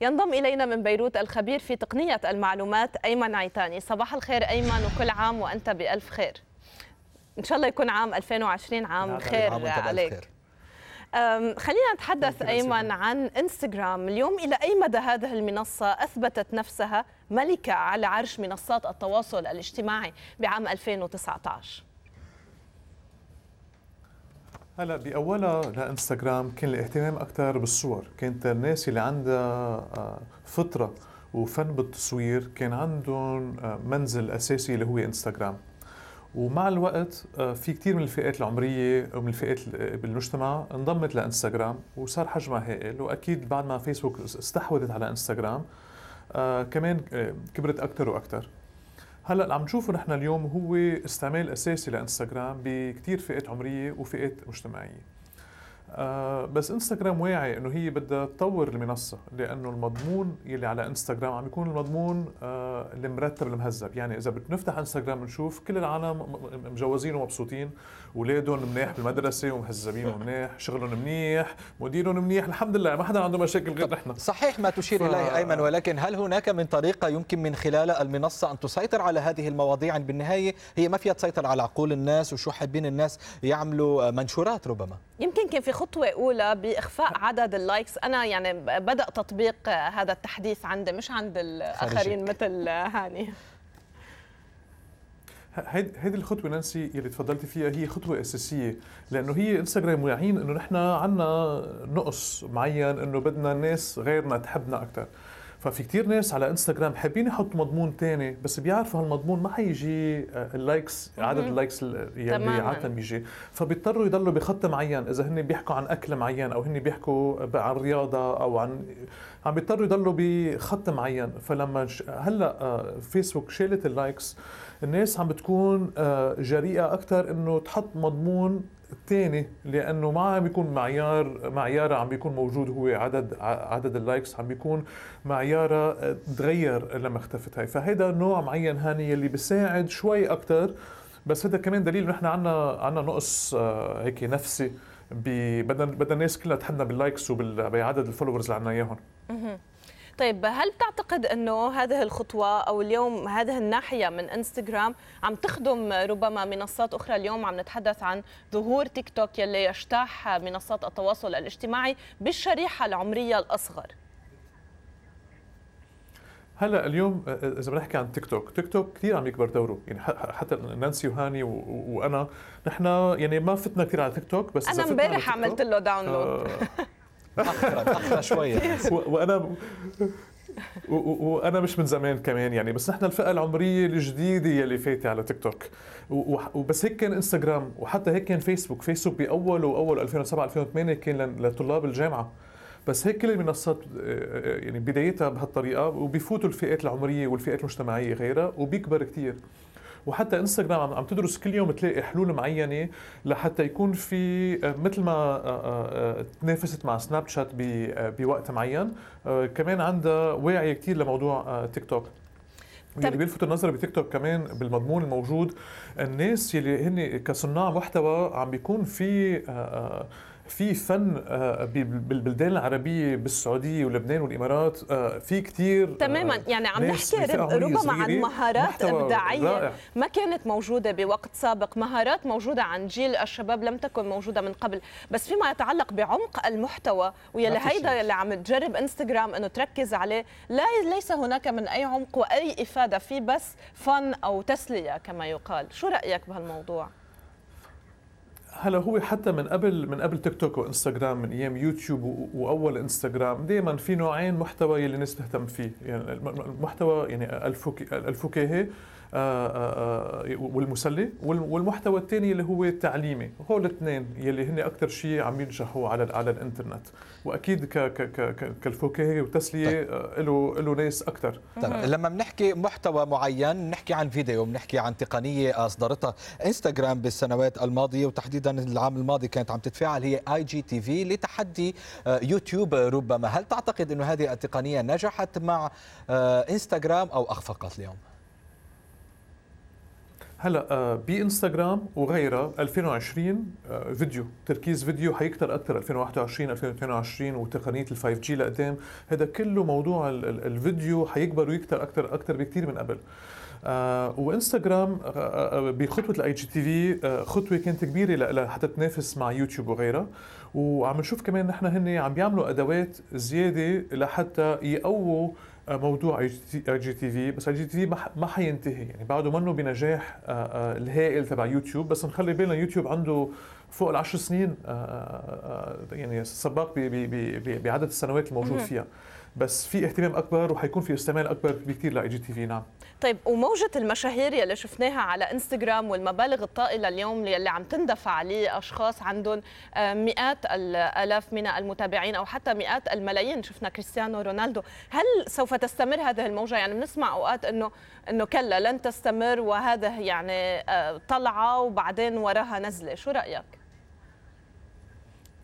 ينضم إلينا من بيروت الخبير في تقنية المعلومات أيمن عيتاني صباح الخير أيمن وكل عام وأنت بألف خير. إن شاء الله يكون عام 2020 عام خير عام عليك. خير. خلينا نتحدث أيمن عن إنستغرام. اليوم إلى أي مدى هذه المنصة أثبتت نفسها ملكة على عرش منصات التواصل الاجتماعي بعام 2019 هلا باولها لإنستغرام كان الاهتمام أكثر بالصور. كانت الناس اللي عندها آه، فطرة وفن بالتصوير كان عندهم آه، منزل أساسي اللي هو إنستغرام. ومع الوقت آه، في كثير من الفئات العمرية ومن الفئات بالمجتمع انضمت لإنستغرام وصار حجمها هائل. وأكيد بعد ما فيسبوك استحوذت على إنستغرام كمان كبرت أكثر وأكثر هلا اللي عم نشوفه نحن اليوم هو استعمال أساسي لإنستغرام بكثير فئات عمرية وفئات مجتمعية. آه بس انستغرام واعي إنه هي بدها تطور المنصة لأنه المضمون يلي على انستغرام عم يكون المضمون آه المرتب المهذب. يعني إذا بنفتح انستغرام بنشوف كل العالم مجوزين ومبسوطين. اولادهم منيح بالمدرسة ومهذبين ومنيح شغلهم منيح مديرهم منيح الحمد لله ما حدا عنده مشاكل غير نحن. صحيح ما تشير ف... إليه أيمن ولكن هل هناك من طريقة يمكن من خلالها المنصة أن تسيطر على هذه المواضيع؟ يعني بالنهاية هي ما فيها تسيطر على عقول الناس وشو حابين الناس يعملوا منشورات ربما. يمكن كان في خطوة أولى بإخفاء عدد ال likes أنا يعني بدأ تطبيق هذا التحديث عندي مش عند الآخرين مثل هاني. هيدي الخطوة نانسي اللي تفضلتي فيها هي خطوة أساسية لأنه هي إنستغرام واعيين إنه نحن عندنا نقص معين إنه بدنا الناس غيرنا تحبنا أكثر ففي كتير ناس على انستغرام حابين يحطوا مضمون تاني بس بيعرفوا هالمضمون ما حيجي آه، ال likes عدد ال likes اللي عاده بيجي فبيضطروا يضلوا بخط معين إذا هن بيحكوا عن أكل معين أو هن بيحكوا عن رياضة أو عن عم بيضطروا يضلوا بخط معين. فلما هلأ آه، فيسبوك شالت ال likes الناس عم بتكون آه، جريئة أكثر إنه تحط مضمون الثاني لأنه ما عم بيكون معيار معيارها عم بيكون موجود هو عدد عدد ال likes عم بيكون معيارها آه، تغير لما اختفت هاي. فهيدا نوع معين هاني اللي بيساعد شوي أكثر بس هذا كمان دليل نحن عندنا عندنا نقص آه، هيك نفسي بدنا بدنا الناس كلها تحبنا بال likes وبعدد ال followers اللي عندنا إياهم. طيب هل بتعتقد أنه هذه الخطوة أو اليوم هذه الناحية من إنستغرام عم تخدم ربما منصات أخرى؟ اليوم عم نتحدث عن ظهور تيك توك يلي يجتاح منصات التواصل الاجتماعي بالشريحة العمرية الأصغر. هلا اليوم إذا بدنا نحكي عن تيك توك، تيك توك كثير عم يكبر دوره، يعني حتى نانسي وهاني وأنا نحن يعني ما فتنا كثير على تيك توك بس أنا امبارح عملت له download آه شوية. وأنا وأنا مش من زمان كمان يعني بس نحن الفئة العمرية الجديدة يلي فايته على تيك توك. وبس هيك كان إنستغرام وحتى هيك كان فيسبوك. فيسبوك باول وأول 2007 2008 كان لطلاب الجامعة. بس هيك كل المنصات يعني بدايتها بهالطريقة وبيفوتوا الفئات العمرية والفئات المجتمعية غيرها وبيكبر كثير وحتى إنستغرام عم تدرس كل يوم تلاقي حلول معينة لحتى يكون في آه، مثل ما آه، آه، تنافست مع سناب شات بوقت معين. كمان عندها واعي كثير لموضوع تيك توك. واللي بيلفت النظر بتيك توك كمان بالمضمون الموجود. الناس يلي هن كصناع محتوى عم بيكون في في فن آه، بالبلدان العربية بالسعودية ولبنان والإمارات آه، في كثير آه، تماما. يعني عم نحكي ربما عن مهارات إبداعية. ما كانت موجودة بوقت سابق. مهارات موجودة عن جيل الشباب لم تكن موجودة من قبل. بس فيما يتعلق بعمق المحتوى ويلي هيدا اللي عم تجرب إنستغرام إنه تركز عليه لا ليس هناك من أي عمق وأي إفادة. في بس فن أو تسلية كما يقال. شو رأيك بهالموضوع؟ هلا هو حتى من قبل من قبل تيك توك وانستغرام من أيام يوتيوب وأول انستغرام دائما في نوعين محتوى يلي الناس تهتم فيه يعني المحتوى يعني آه، آه، والمسلي والمحتوى الثاني اللي هو التعليمي. هول الاثنين يلي هن أكثر شيء عم ينجحوا على على الإنترنت. وأكيد كالفكاهه والتسلية له له ناس أكثر طيب لما بنحكي محتوى معين بنحكي عن فيديو بنحكي عن تقنية أصدرتها. إنستغرام بالسنوات الماضية وتحديدا العام الماضي كانت عم تتفاعل هي IGTV لتحدي يوتيوب ربما. هل تعتقد إنه هذه التقنية نجحت مع إنستغرام أو أخفقت اليوم؟ هلا بإنستغرام وغيرها 2020 فيديو تركيز فيديو حيكتر أكثر 2021 2022 وتقنية ال 5 G لقدام. هذا كله موضوع الفيديو حيكبر ويكتر أكثر أكثر بكثير من قبل. آه وإنستغرام آه آه بخطوة ال IGTV خطوة كانت كبيرة لحتى تنافس مع يوتيوب وغيرها. وعم نشوف كمان نحن هن عم بيعملوا أدوات زيادة لحتى يقووا آه، موضوع اي جي تي في بس جي تي في ما حينتهي. يعني بعده منه بنجاح آه، آه، الهائل تبع يوتيوب. بس نخلي بالنا يوتيوب عنده فوق العشر سنين يعني سباق بعدد السنوات الموجود فيها. بس في اهتمام أكبر وحيكون في استعمال أكبر بكثير ل IGTV نعم. طيب وموجة المشاهير يلي شفناها على إنستغرام والمبالغ الطائلة اليوم يلي عم تندفع لأشخاص عندهم آه، مئات الآلاف من المتابعين أو حتى مئات الملايين. شفنا كريستيانو رونالدو. هل سوف تستمر هذه الموجة؟ يعني بنسمع أوقات أنه أنه كلا لن تستمر وهذا يعني آه، طلعة وبعدين وراها نزلة. شو رأيك؟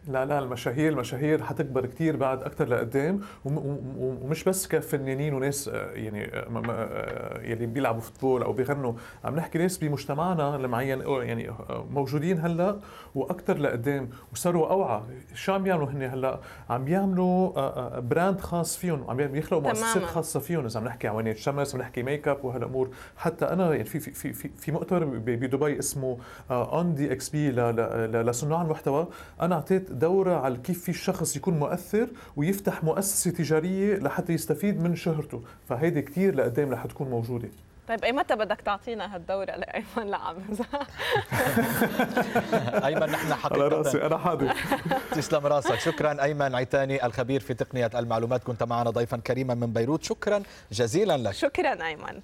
لا لا المشاهير المشاهير حتكبر كثير بعد أكثر لقدام ومش بس كفنانين وناس آه، يعني آه، آه، يلي بيلعبوا فوتبول أو بيغنوا. عم نحكي ناس بمجتمعنا المعين يعني موجودين هلأ وأكثر لقدام وصاروا أوعى. شو عم يعملوا هن هلأ؟ عم بيعملوا brand خاص فيهم. عم بيخلقوا مؤسسات خاصة فيهم. إذا عم نحكي عوينات شمس عم نحكي ميك اب وهالأمور. حتى أنا يعني في في في في مؤتمر بدبي اسمه ON DXB لصناع المحتوى. أنا أعطيت دورة على كيف في الشخص يكون مؤثر ويفتح مؤسسة تجارية لحتى يستفيد من شهرته. فهيدي كثير لقدام رح تكون موجودة. طيب أي متى بدك تعطينا هالدورة لأيمن لعم؟ أيمن نحن حقيقة على رأسي أنا حاضر. تسلم راسك. شكرا أيمن عيتاني الخبير في تقنية المعلومات. كنت معنا ضيفا كريما من بيروت. شكرا جزيلا لك. شكرا أيمن.